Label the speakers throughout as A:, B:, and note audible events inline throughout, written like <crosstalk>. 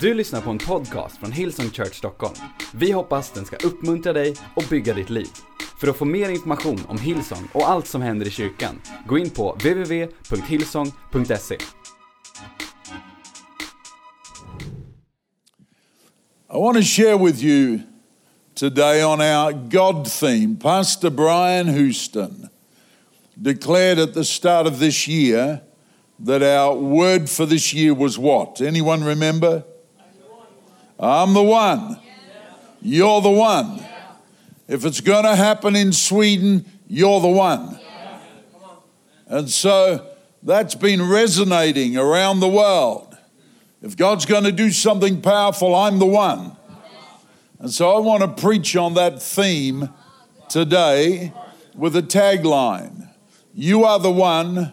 A: Du lyssnar på en podcast från Hillsong Church Stockholm. Vi hoppas den ska uppmuntra dig och bygga ditt liv. För att få mer information om Hillsong och allt som händer i kyrkan, gå in på www.hillsong.se.
B: I want to share with you today on our God theme. Pastor Brian Houston declared at the start of this year that our word for this year was what? Anyone remember? I'm the one. You're the one. If it's going to happen in Sweden, you're the one. And so that's been resonating around the world. If God's going to do something powerful, I'm the one. And so I want to preach on that theme today with a tagline You are the one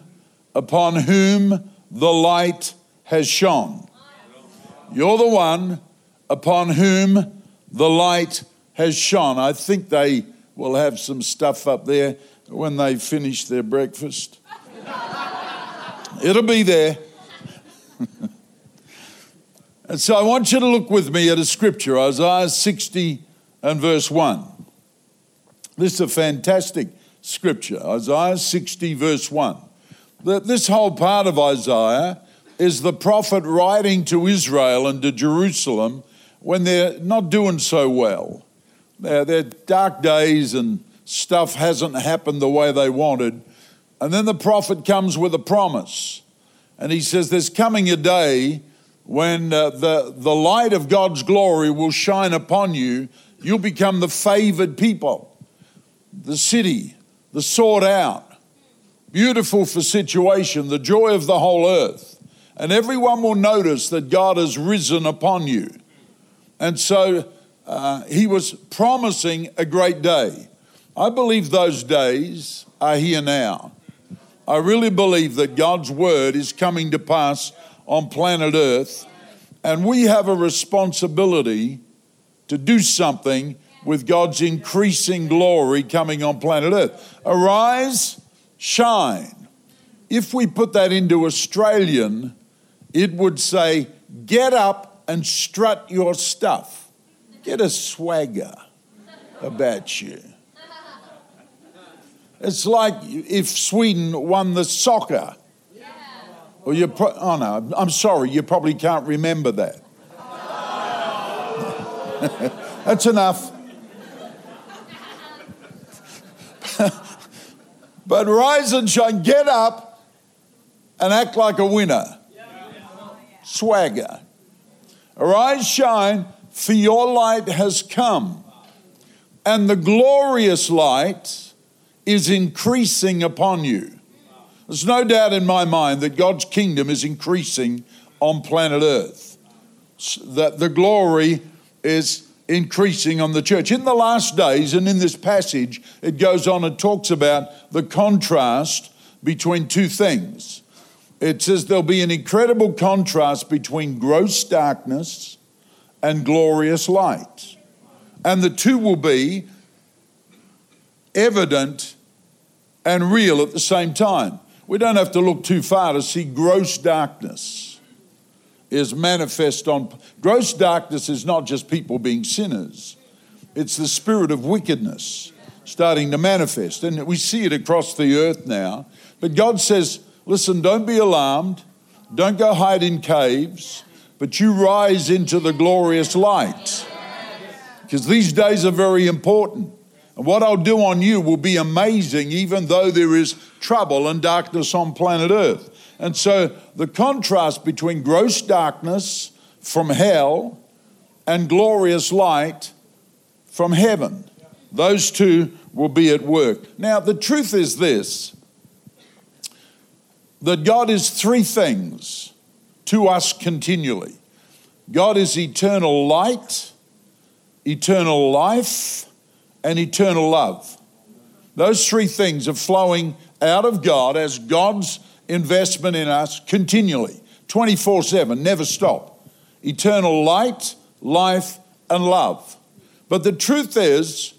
B: upon whom the light has shone. You're the one upon whom the light has shone. I think they will have some stuff up there when they finish their breakfast. It'll be there. <laughs> and so I want you to look with me at a scripture, Isaiah 60 and verse 1. This is a fantastic scripture, Isaiah 60, verse 1. That this whole part of Isaiah is the prophet writing to Israel and to Jerusalem when they're not doing so well. They're, they're dark days and stuff hasn't happened the way they wanted. And then the prophet comes with a promise. And he says, There's coming a day when uh, the, the light of God's glory will shine upon you. You'll become the favored people, the city, the sought out, beautiful for situation, the joy of the whole earth. And everyone will notice that God has risen upon you. And so uh, he was promising a great day. I believe those days are here now. I really believe that God's word is coming to pass on planet Earth, and we have a responsibility to do something with God's increasing glory coming on planet Earth. Arise, shine. If we put that into Australian, it would say, Get up and strut your stuff. Get a swagger about you. It's like if Sweden won the soccer. Or you pro- oh no, I'm sorry, you probably can't remember that. <laughs> That's enough. <laughs> but rise and shine, get up and act like a winner. Swagger. Arise, shine, for your light has come, and the glorious light is increasing upon you. There's no doubt in my mind that God's kingdom is increasing on planet Earth, that the glory is increasing on the church. In the last days, and in this passage, it goes on and talks about the contrast between two things. It says there'll be an incredible contrast between gross darkness and glorious light. And the two will be evident and real at the same time. We don't have to look too far to see gross darkness is manifest on. Gross darkness is not just people being sinners, it's the spirit of wickedness starting to manifest. And we see it across the earth now. But God says, listen, don't be alarmed, don't go hide in caves, but you rise into the glorious light. Because these days are very important. And what I'll do on you will be amazing, even though there is trouble and darkness on planet Earth. And so the contrast between gross darkness from hell and glorious light from heaven, those two will be at work. Now, the truth is this that God is three things to us continually God is eternal light, eternal life, and eternal love. Those three things are flowing out of God as God's investment in us continually, 24 7, never stop. Eternal light, life, and love. But the truth is,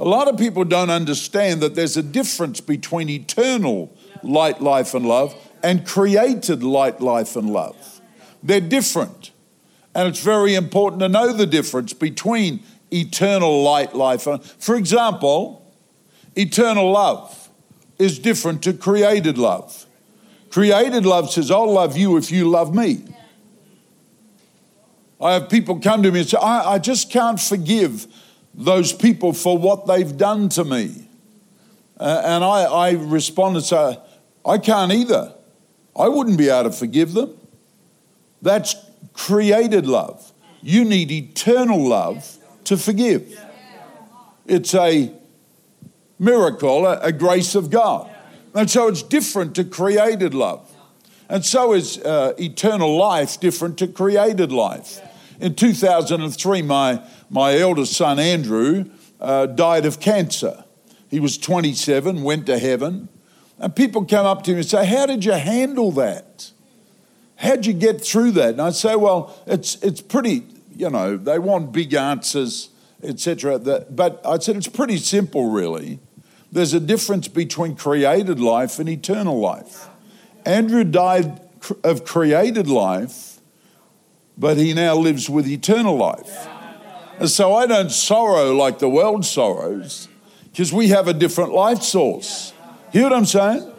B: a lot of people don't understand that there's a difference between eternal light, life, and love and created light, life, and love. They're different. And it's very important to know the difference between eternal light life. And for example, eternal love is different to created love. Created love says, I'll love you if you love me. I have people come to me and say, I, I just can't forgive those people for what they've done to me. Uh, and I, I respond and say, I can't either. I wouldn't be able to forgive them. That's created love. You need eternal love to forgive. It's a miracle, a, grace of God. And so it's different to created love. And so is uh, eternal life different to created life. In 2003, my, my eldest son, Andrew, uh, died of cancer. He was 27, went to heaven. And people come up to me and say, How did you handle that? How'd you get through that? And I say, Well, it's, it's pretty, you know, they want big answers, etc. But I said, It's pretty simple, really. There's a difference between created life and eternal life. Andrew died of created life, but he now lives with eternal life. And so I don't sorrow like the world sorrows because we have a different life source. Hear what I'm saying?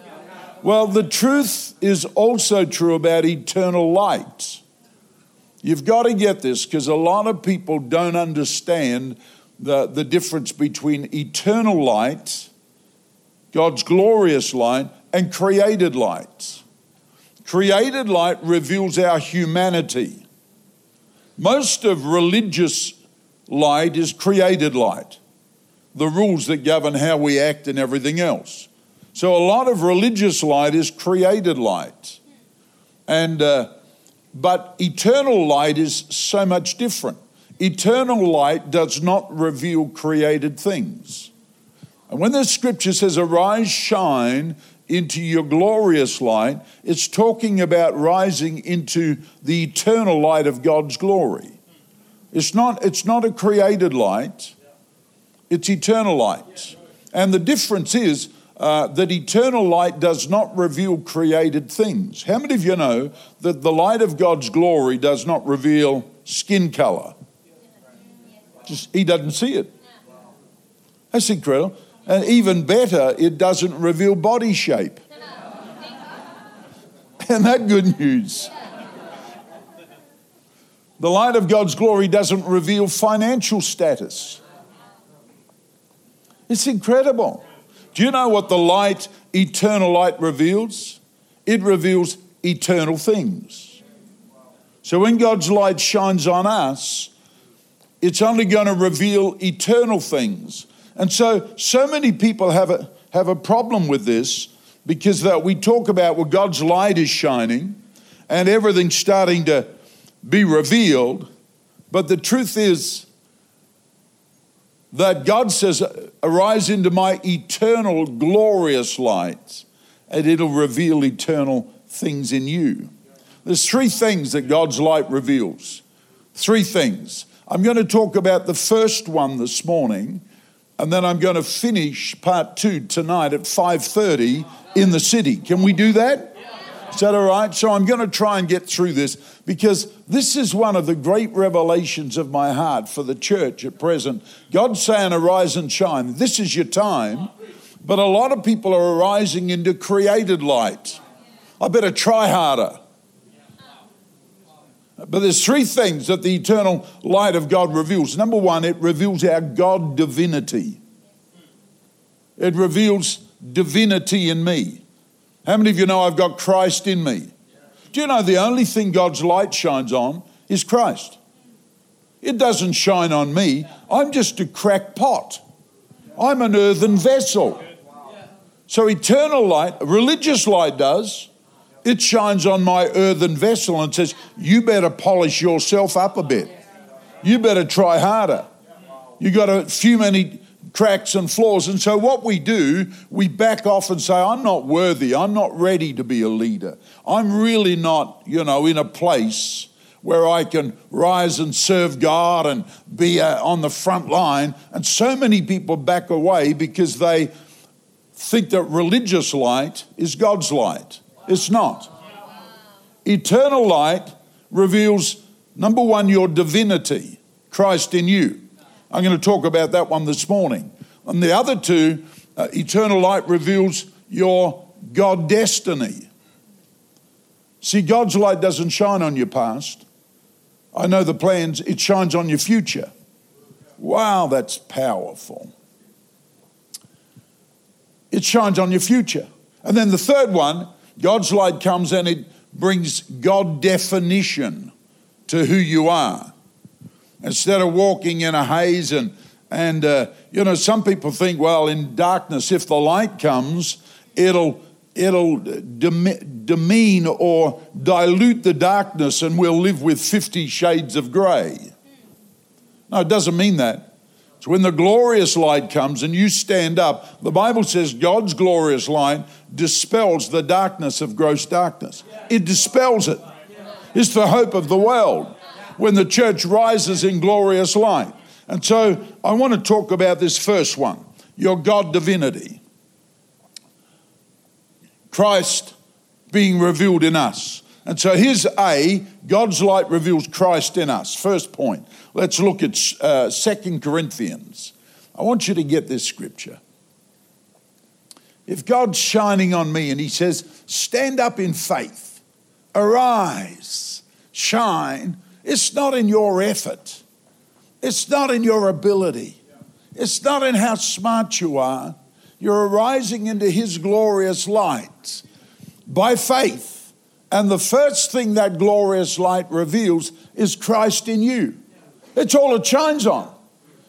B: Well, the truth is also true about eternal light. You've got to get this because a lot of people don't understand the, the difference between eternal light, God's glorious light, and created light. Created light reveals our humanity. Most of religious light is created light, the rules that govern how we act and everything else. So a lot of religious light is created light. And, uh, but eternal light is so much different. Eternal light does not reveal created things. And when the scripture says, Arise, shine into your glorious light, it's talking about rising into the eternal light of God's glory. It's not, it's not a created light, it's eternal light. And the difference is uh, that eternal light does not reveal created things. How many of you know that the light of God's glory does not reveal skin color? Just, he doesn't see it. That's incredible. And even better, it doesn't reveal body shape. <laughs> And that good news? The light of God's glory doesn't reveal financial status. It's incredible. Do you know what the light, eternal light, reveals? It reveals eternal things. So when God's light shines on us, it's only going to reveal eternal things. And so, so many people have a, have a problem with this because that we talk about well, God's light is shining and everything's starting to be revealed. But the truth is, that God says, Arise into my eternal, glorious light, and it'll reveal eternal things in you. There's three things that God's light reveals. Three things. I'm going to talk about the first one this morning, and then I'm going to finish part two tonight at 5:30 in the city. Can we do that? Is that all right? So I'm going to try and get through this because this is one of the great revelations of my heart for the church at present. God's saying, Arise and shine. This is your time. But a lot of people are arising into created light. I better try harder. But there's three things that the eternal light of God reveals. Number one, it reveals our God divinity. It reveals divinity in me. How many of you know I've got Christ in me? Do you know the only thing God's light shines on is Christ? It doesn't shine on me. I'm just a cracked pot. I'm an earthen vessel. So eternal light, religious light does, it shines on my earthen vessel and says, You better polish yourself up a bit. You better try harder. You got a few many cracks and flaws. And so, what we do, we back off and say, I'm not worthy. I'm not ready to be a leader. I'm really not, you know, in a place where I can rise and serve God and be uh, on the front line. And so many people back away because they think that religious light is God's light. It's not. Eternal light reveals Number one, your divinity, Christ in you. I'm going to talk about that one this morning. And the other two, uh, eternal light reveals your God destiny. See, God's light doesn't shine on your past. I know the plans, it shines on your future. Wow, that's powerful. It shines on your future. And then the third one, God's light comes and it brings God definition to who you are. Instead of walking in a haze and and uh, you know, some people think, well, in darkness, if the light comes, it'll it'll demean or dilute the darkness, and we'll live with fifty shades of grey. No, it doesn't mean that. So when the glorious light comes and you stand up, the Bible says God's glorious light dispels the darkness of gross darkness. It dispels it. It's the hope of the world when the church rises in glorious light. And so I want to talk about this first one your God divinity. Christ being revealed in us. And so here's A God's light reveals Christ in us. First point. Let's look at uh, 2 Corinthians. I want you to get this scripture. If God's shining on me and He says, Stand up in faith, arise, shine, it's not in your effort, it's not in your ability, it's not in how smart you are. You're arising into His glorious light by faith. And the first thing that glorious light reveals is Christ in you. It's all it shines on.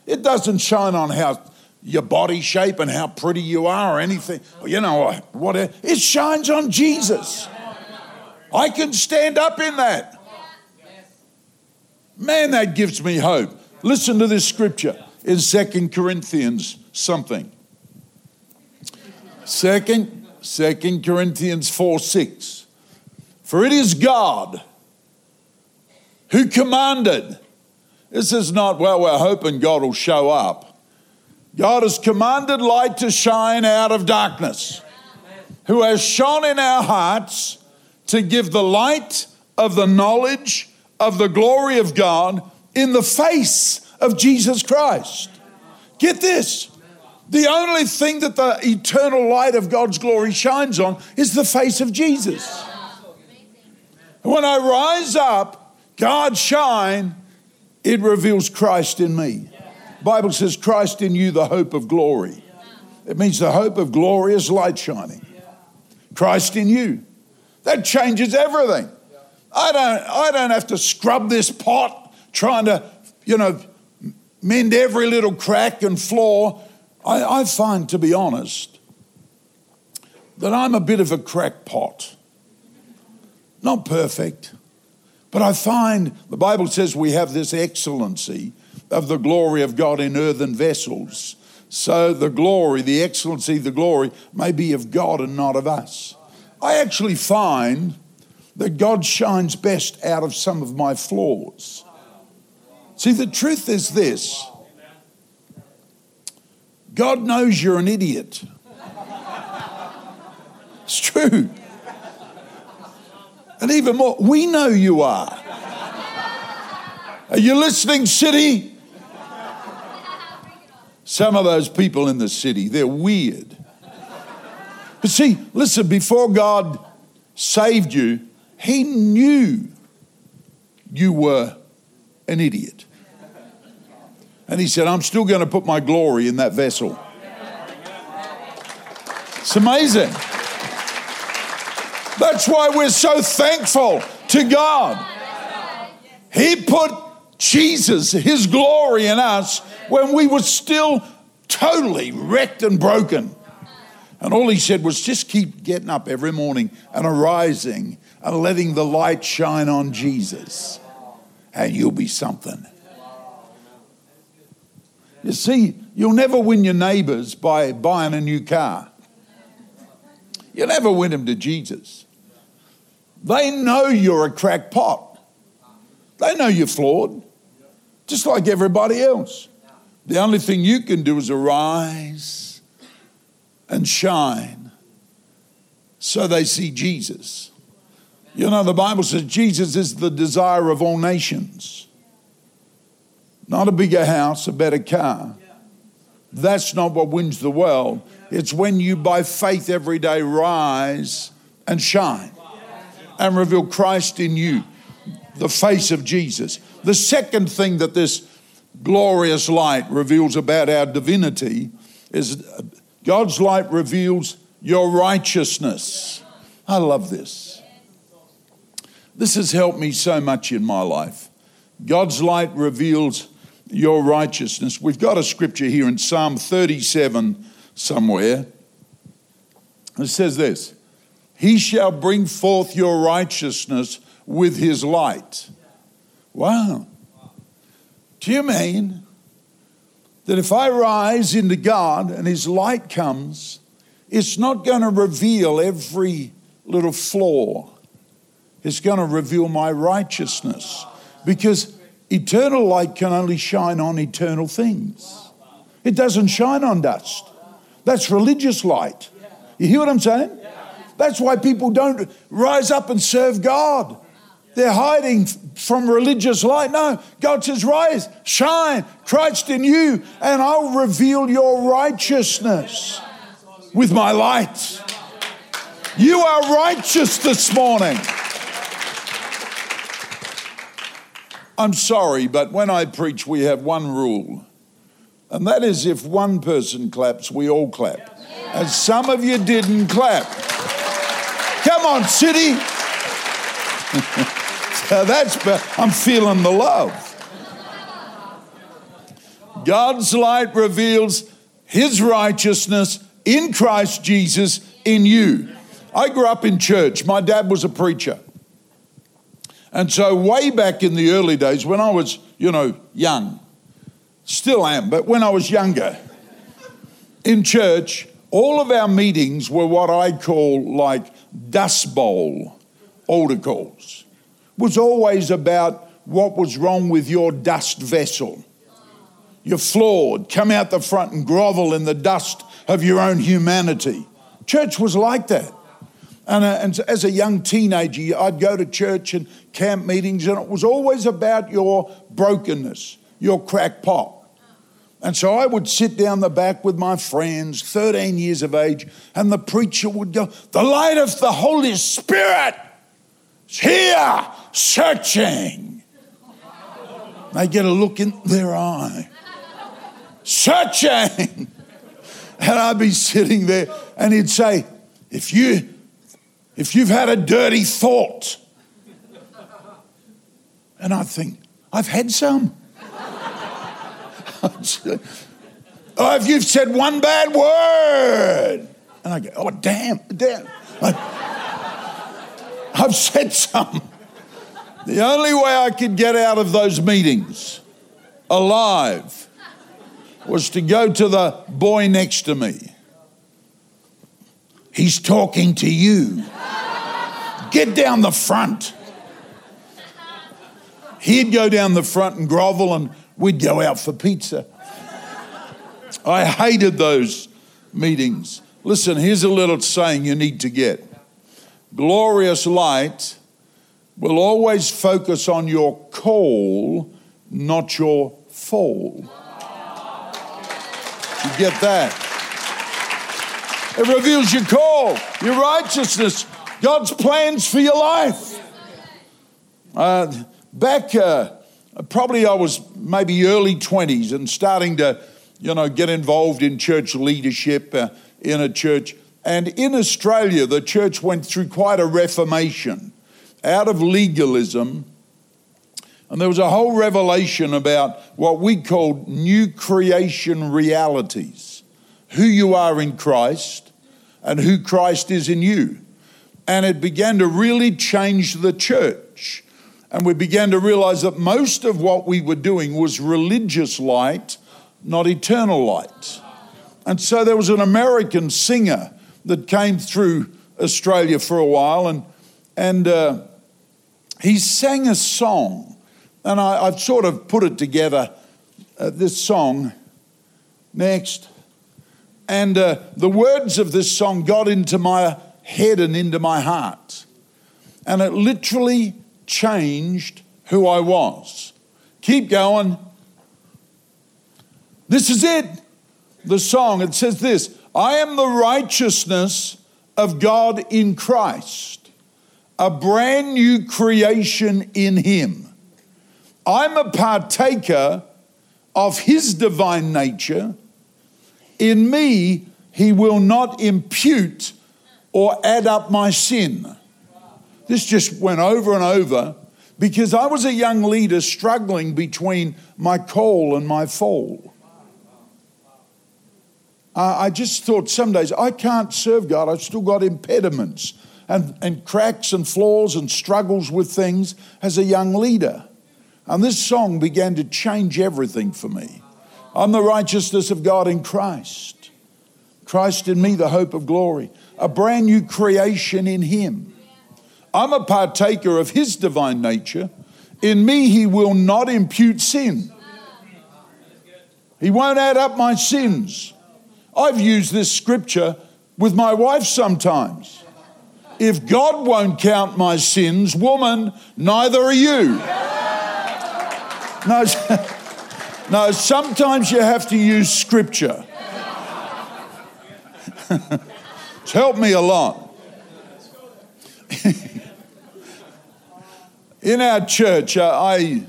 B: It doesn't shine on how your body shape and how pretty you are or anything. You know, what it shines on Jesus. I can stand up in that. Man, that gives me hope. Listen to this scripture in Second Corinthians something. Second, Second Corinthians 4 6. For it is God who commanded this is not, well, we're hoping God will show up. God has commanded light to shine out of darkness, who has shone in our hearts to give the light of the knowledge of the glory of God in the face of Jesus Christ. Get this. The only thing that the eternal light of God's glory shines on is the face of Jesus. When I rise up, God shine it reveals Christ in me. Bible says Christ in you the hope of glory. It means the hope of glory is light shining. Christ in you. That changes everything. I don't I don't have to scrub this pot trying to, you know, mend every little crack and flaw. I, I find, to be honest, that I'm a bit of a crackpot. Not perfect. But I find the Bible says we have this excellency of the glory of God in earthen vessels. So the glory, the excellency, the glory may be of God and not of us. I actually find that God shines best out of some of my flaws. See, the truth is this God knows you're an idiot. It's true. And even more, we know you are. Are you listening, city? Some of those people in the city, they're weird. But see, listen, before God saved you, He knew you were an idiot. And He said, I'm still going to put my glory in that vessel. It's amazing. That's why we're so thankful to God. He put Jesus, His glory in us when we were still totally wrecked and broken. And all He said was just keep getting up every morning and arising and letting the light shine on Jesus, and you'll be something. You see, you'll never win your neighbors by buying a new car. You'll never win them to Jesus. They know you're a crackpot. They know you're flawed, just like everybody else. The only thing you can do is arise and shine so they see Jesus. You know, the Bible says Jesus is the desire of all nations. Not a bigger house, a better car. That's not what wins the world. It's when you, by faith, every day rise and shine and reveal Christ in you, the face of Jesus. The second thing that this glorious light reveals about our divinity is God's light reveals your righteousness. I love this. This has helped me so much in my life. God's light reveals your righteousness. We've got a scripture here in Psalm 37 somewhere. It says this He shall bring forth your righteousness with his light. Wow. Do you mean that if I rise into God and his light comes, it's not going to reveal every little flaw? It's going to reveal my righteousness because eternal light can only shine on eternal things. It doesn't shine on dust. That's religious light. You hear what I'm saying? That's why people don't rise up and serve God. They're hiding from religious light. No, God says, Rise, shine, Christ in you, and I'll reveal your righteousness with my light. You are righteous this morning. I'm sorry, but when I preach, we have one rule, and that is if one person claps, we all clap. And some of you didn't clap. Come on, city. <laughs> so that's, I'm feeling the love. God's light reveals his righteousness in Christ Jesus in you. I grew up in church. My dad was a preacher. And so, way back in the early days, when I was, you know, young, still am, but when I was younger, in church, all of our meetings were what I call like dust bowl altar calls. It was always about what was wrong with your dust vessel. You're flawed. Come out the front and grovel in the dust of your own humanity. Church was like that. And, uh, and as a young teenager, I'd go to church and camp meetings, and it was always about your brokenness, your crackpot. And so I would sit down the back with my friends, 13 years of age, and the preacher would go, The light of the Holy Spirit is here, searching. They get a look in their eye, searching. And I'd be sitting there, and he'd say, If you if you've had a dirty thought. And I think, I've had some. oh, <laughs> if you've said one bad word. And I go, oh, damn, damn. I, I've said some. The only way I could get out of those meetings alive was to go to the boy next to me He's talking to you. Get down the front. He'd go down the front and grovel, and we'd go out for pizza. I hated those meetings. Listen, here's a little saying you need to get glorious light will always focus on your call, not your fall. You get that? It reveals your call, your righteousness, God's plans for your life. Uh, back, uh, probably I was maybe early 20s and starting to, you know, get involved in church leadership uh, in a church. And in Australia, the church went through quite a reformation out of legalism. And there was a whole revelation about what we called new creation realities who you are in Christ, and who Christ is in you. And it began to really change the church. And we began to realize that most of what we were doing was religious light, not eternal light. And so there was an American singer that came through Australia for a while, and, and uh, he sang a song. And I, have sort of put it together, uh, this song. Next. And uh, the words of this song got into my head and into my heart. And it literally changed who I was. Keep going. This is it. The song, it says this I am the righteousness of God in Christ, a brand new creation in Him. I'm a partaker of His divine nature. In me, He will not impute or add up my sin. This just went over and over because I was a young leader struggling between my call and my fall. I just thought some days I can't serve God. I've still got impediments and, and cracks and flaws and struggles with things as a young leader. And this song began to change everything for me. I'm the righteousness of God in Christ. Christ in me, the hope of glory. A brand new creation in Him. I'm a partaker of His divine nature. In me, He will not impute sin. He won't add up my sins. I've used this scripture with my wife sometimes. If God won't count my sins, woman, neither are you. No, <laughs> <laughs> no sometimes you have to use scripture. it's helped me a lot. In our church, uh, I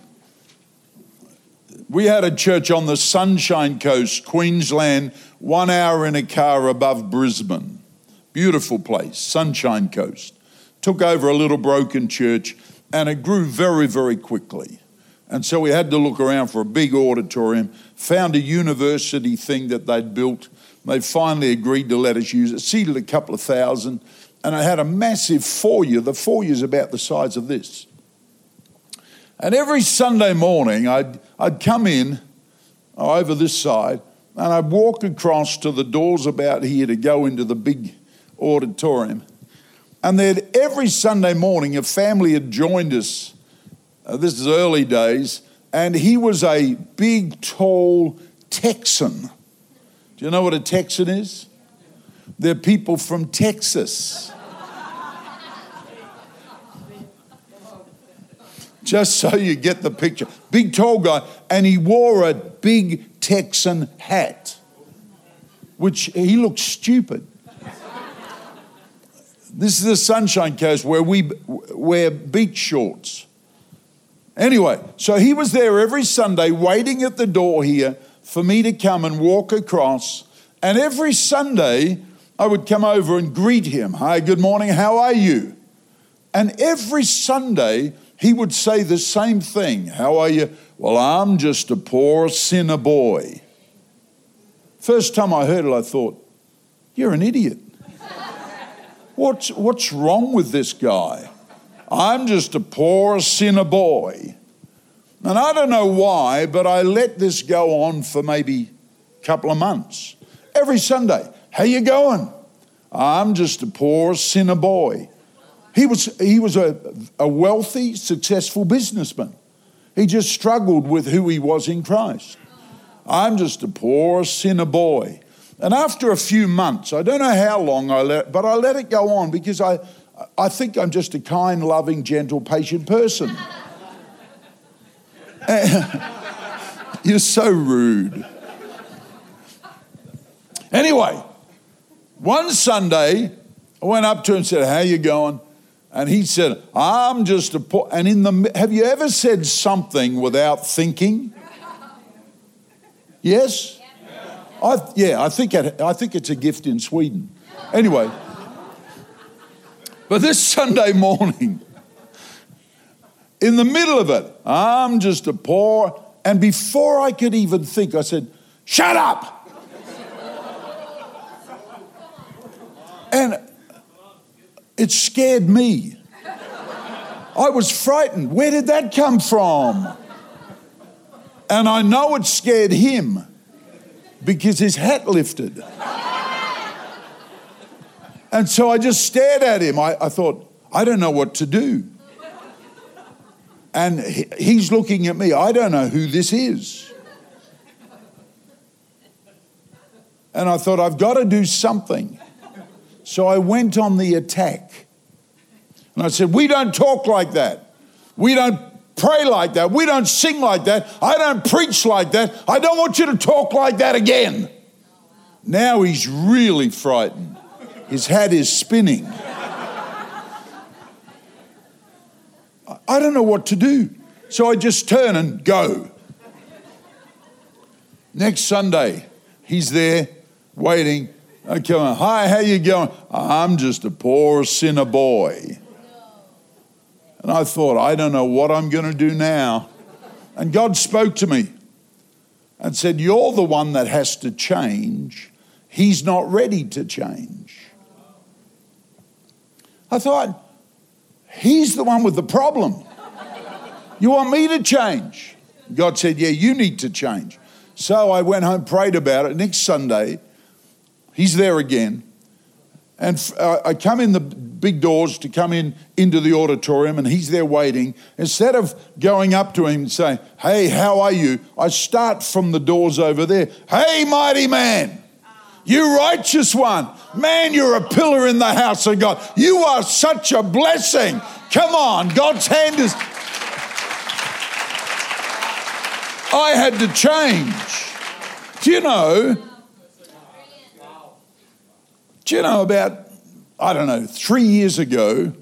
B: we had a church on the Sunshine Coast, Queensland, one hour in a car above Brisbane. Beautiful place, Sunshine Coast. Took over a little broken church and it grew very, very quickly. And so we had to look around for a big auditorium, found a university thing that they'd built. They finally agreed to let us use it, seated a couple of thousand, and I had a massive foyer. The foyer is about the size of this. And every Sunday morning, I'd, I'd come in over this side and I'd walk across to the doors about here to go into the big auditorium. And then every Sunday morning, a family had joined us. Uh, this is early days, and he was a big, tall Texan. Do you know what a Texan is? They're people from Texas. just so you get the picture. Big tall guy, and he wore a big Texan hat, which he looked stupid. This is the Sunshine Coast where we wear beach shorts. Anyway, so he was there every Sunday waiting at the door here for me to come and walk across. And every Sunday, I would come over and greet him. Hi, good morning, how are you? And every Sunday, he would say the same thing. How are you? Well, I'm just a poor sinner boy. First time I heard it, I thought, You're an idiot. What's, what's wrong with this guy? I'm just a poor sinner boy. And I don't know why, but I let this go on for maybe a couple of months. Every Sunday, how you going? I'm just a poor sinner boy. He was, he was a, a wealthy, successful businessman. He just struggled with who he was in Christ. I'm just a poor sinner boy. And after a few months, I don't know how long I let, but I let it go on because I, I think I'm just a kind, loving, gentle, patient person. <laughs> You're so rude. Anyway, one Sunday, I went up to him and said, How you going? And he said, I'm just a poor. And in the, have you ever said something without thinking? Yes? I, yeah, I think, it, I think it's a gift in Sweden. Anyway, but this Sunday morning, in the middle of it, I'm just a poor. And before I could even think, I said, Shut up! and it scared me. I was frightened. Where did that come from? And I know it scared him because his hat lifted. And so I just stared at him. I, I thought, I don't know what to do. And he, he's looking at me. I don't know who this is. And I thought, I've got to do something. So I went on the attack. And I said, We don't talk like that. We don't pray like that. We don't sing like that. I don't preach like that. I don't want you to talk like that again. Now he's really frightened. His head is spinning. I don't know what to do. So I just turn and go. Next Sunday, he's there waiting. I come on, hi, how you going? I'm just a poor sinner boy. And I thought, I don't know what I'm going to do now. And God spoke to me and said, You're the one that has to change. He's not ready to change. I thought, He's the one with the problem. You want me to change? God said, Yeah, you need to change. So I went home, prayed about it. Next Sunday, he's there again. And uh, I come in the big doors to come in into the auditorium, and he's there waiting. Instead of going up to him and saying, Hey, how are you? I start from the doors over there. Hey, mighty man, you righteous one. Man, you're a pillar in the house of God. You are such a blessing. Come on, God's hand is I had to change. Do you know? Do you know about, I don't know, three years ago,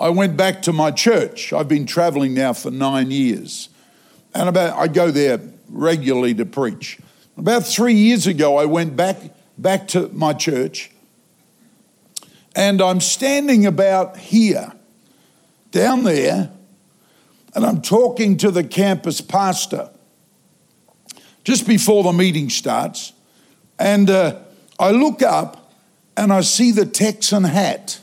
B: I went back to my church. I've been traveling now for nine years. And about I go there regularly to preach. About three years ago, I went back back to my church, and I'm standing about here, down there, and I'm talking to the campus pastor just before the meeting starts. And uh, I look up and I see the Texan hat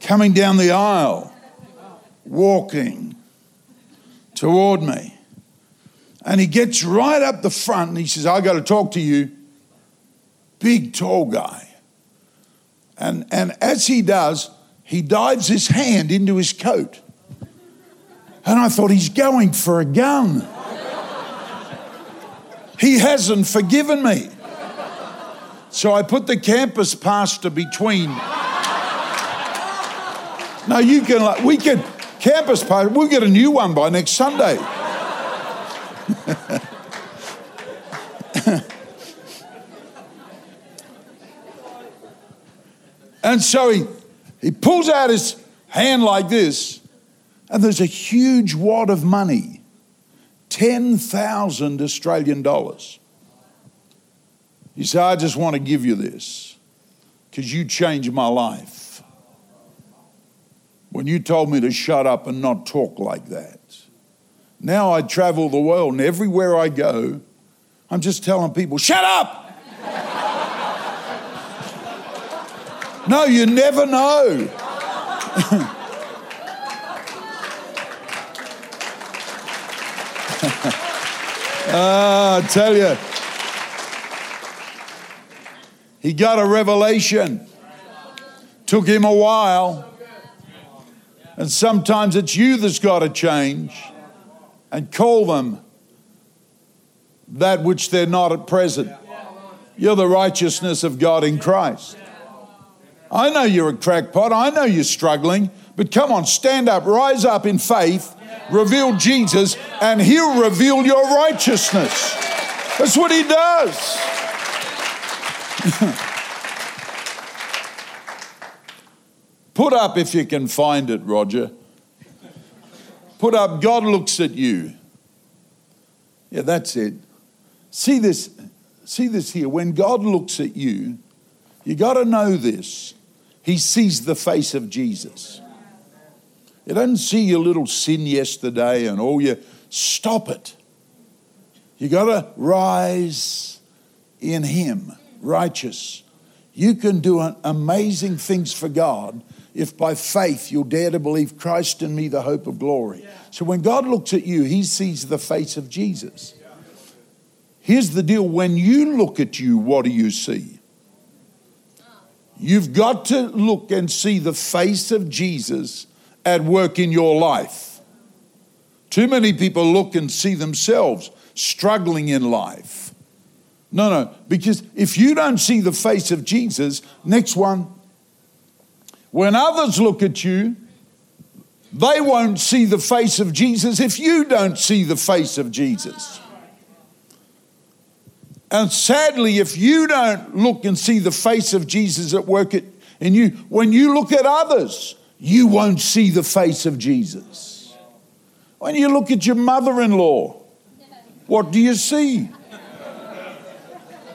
B: coming down the aisle, walking toward me. And he gets right up the front and he says, I got to talk to you. Big, tall guy. And, and as he does, he dives his hand into his coat. And I thought, he's going for a gun. He hasn't forgiven me. So I put the campus pastor between. Now you can, we can, campus pastor, we'll get a new one by next Sunday. <laughs> and so he, he pulls out his hand like this and there's a huge wad of money 10,000 Australian dollars. You say, I just want to give you this because you changed my life. When you told me to shut up and not talk like that. Now I travel the world and everywhere I go, I'm just telling people, shut up! no, you never know. uh, <laughs> I tell you, he got a revelation. Took him a while. And sometimes it's you that's got to change and call them that which they're not at present. You're the righteousness of God in Christ. I know you're a crackpot. I know you're struggling. But come on, stand up, rise up in faith reveal Jesus, and He'll reveal your righteousness. That's what He does. <laughs> Put up if you can find it, Roger. Put up, God looks at you. Yeah, that's it. See this, see this here. When God looks at you, you got to know this. He sees the face of Jesus. He doesn't see your little sin yesterday and all your stop it. You got to rise in Him, righteous. You can do amazing things for God if by faith you'll dare to believe Christ in me, the hope of glory. So when God looks at you, He sees the face of Jesus. Here's the deal when you look at you, what do you see? You've got to look and see the face of Jesus at work in your life. Too many people look and see themselves struggling in life. No, no, because if you don't see the face of Jesus, next one, When others look at you, they won't see the face of Jesus if you don't see the face of Jesus. And sadly, if you don't look and see the face of Jesus at work in you, when you look at others, you won't see the face of Jesus. When you look at your mother in law, what do you see?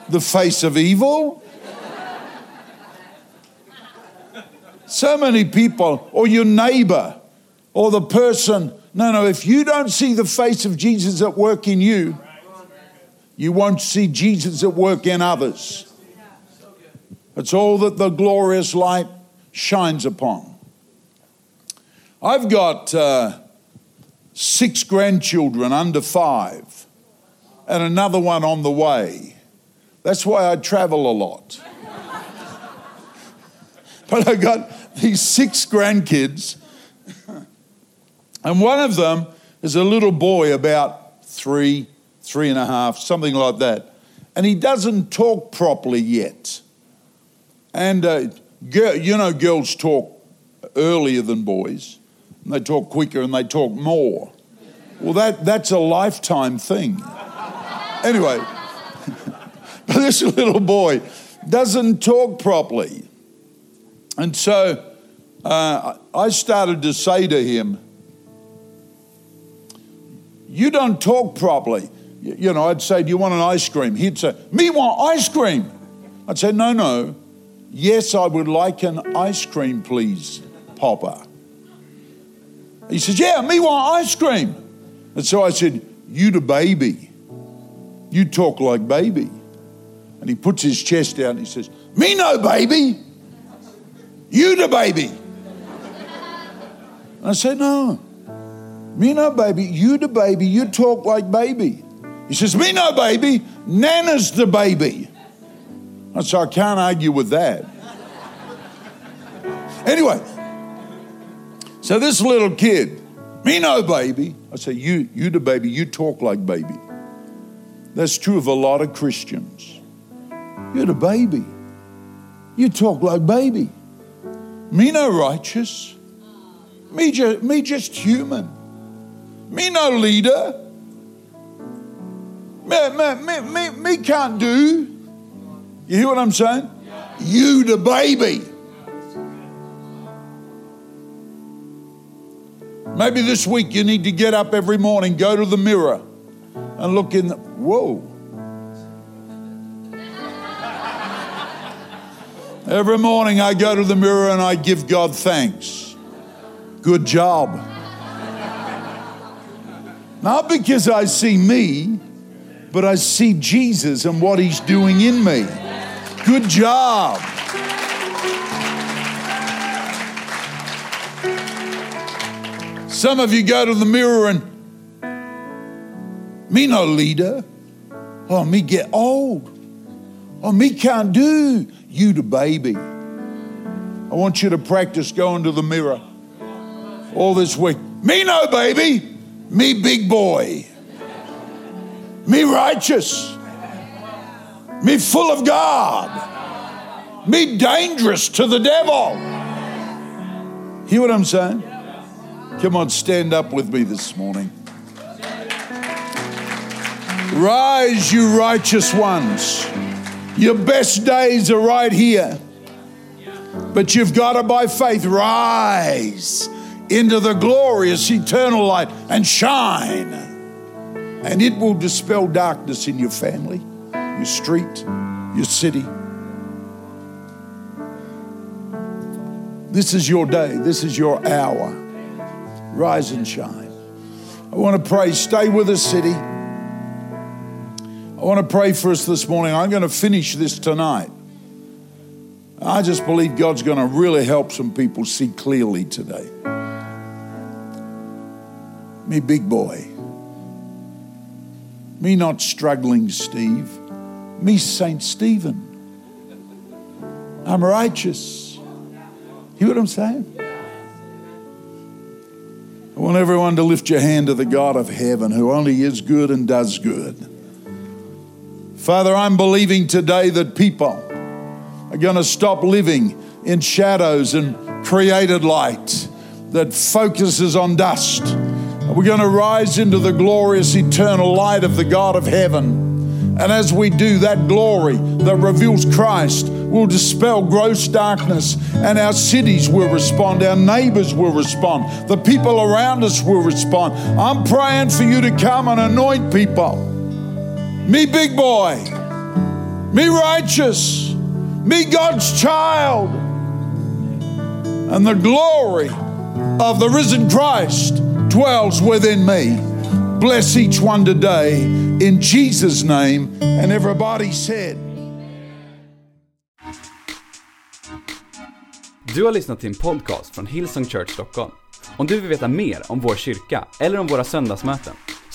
B: The face of evil? So many people, or your neighbor, or the person. No, no, if you don't see the face of Jesus at work in you, you won't see Jesus at work in others. It's all that the glorious light shines upon. I've got uh, six grandchildren under five, and another one on the way. That's why I travel a lot. But I got these six grandkids, and one of them is a little boy about three, three and a half, something like that. And he doesn't talk properly yet. And, uh, you know, girls talk earlier than boys, and they talk quicker and they talk more. Well, that, that's a lifetime thing. Anyway, <laughs> but this little boy doesn't talk properly. And so uh, I started to say to him, You don't talk properly. You know, I'd say, Do you want an ice cream? He'd say, Me want ice cream. I'd say, No, no. Yes, I would like an ice cream, please, Papa. He says, Yeah, me want ice cream. And so I said, You the baby. You talk like baby. And he puts his chest out and he says, Me no baby. You the baby. I said, No. Me no baby. You the baby. You talk like baby. He says, Me no baby. Nana's the baby. I said, I can't argue with that. Anyway, so this little kid, me no baby. I say, You, you the baby. You talk like baby. That's true of a lot of Christians. You're the baby. You talk like baby. Me no righteous. Me, just, me just human. Me no leader. Me, me, me, me, me can't do. You hear what I'm saying? You the baby. Maybe this week you need to get up every morning, go to the mirror, and look in the. Whoa. Every morning I go to the mirror and I give God thanks. Good job. Not because I see me, but I see Jesus and what He's doing in me. Good job. Some of you go to the mirror and me no leader. Oh, me get old. Oh, me can't do. You the baby. I want you to practice going to the mirror all this week. Me no baby. Me big boy. Me righteous. Me full of God. Me dangerous to the devil. Hear what I'm saying? Come on, stand up with me this morning. Rise, you righteous ones. Your best days are right here. But you've got to, by faith, rise into the glorious eternal light and shine. And it will dispel darkness in your family, your street, your city. This is your day, this is your hour rise and shine. I want to pray. Stay with us, city. I want to pray for us this morning. I'm going to finish this tonight. I just believe God's going to really help some people see clearly today. Me, big boy. Me, not struggling Steve. Me, Saint Stephen. I'm righteous. You hear what I'm saying? I want everyone to lift your hand to the God of heaven who only is good and does good. Father, I'm believing today that people are going to stop living in shadows and created light that focuses on dust. We're going to rise into the glorious eternal light of the God of heaven. And as we do, that glory that reveals Christ will dispel gross darkness, and our cities will respond, our neighbors will respond, the people around us will respond. I'm praying for you to come and anoint people. Me, big boy, me, righteous, me, God's child, and the glory of the risen Christ dwells within me. Bless each one today in Jesus' name. And everybody said,
A: Du har lyssnat till en podcast från Hillsong Church Stockholm. Om du vill veta mer om vår kyrka eller om våra söndagsmöten,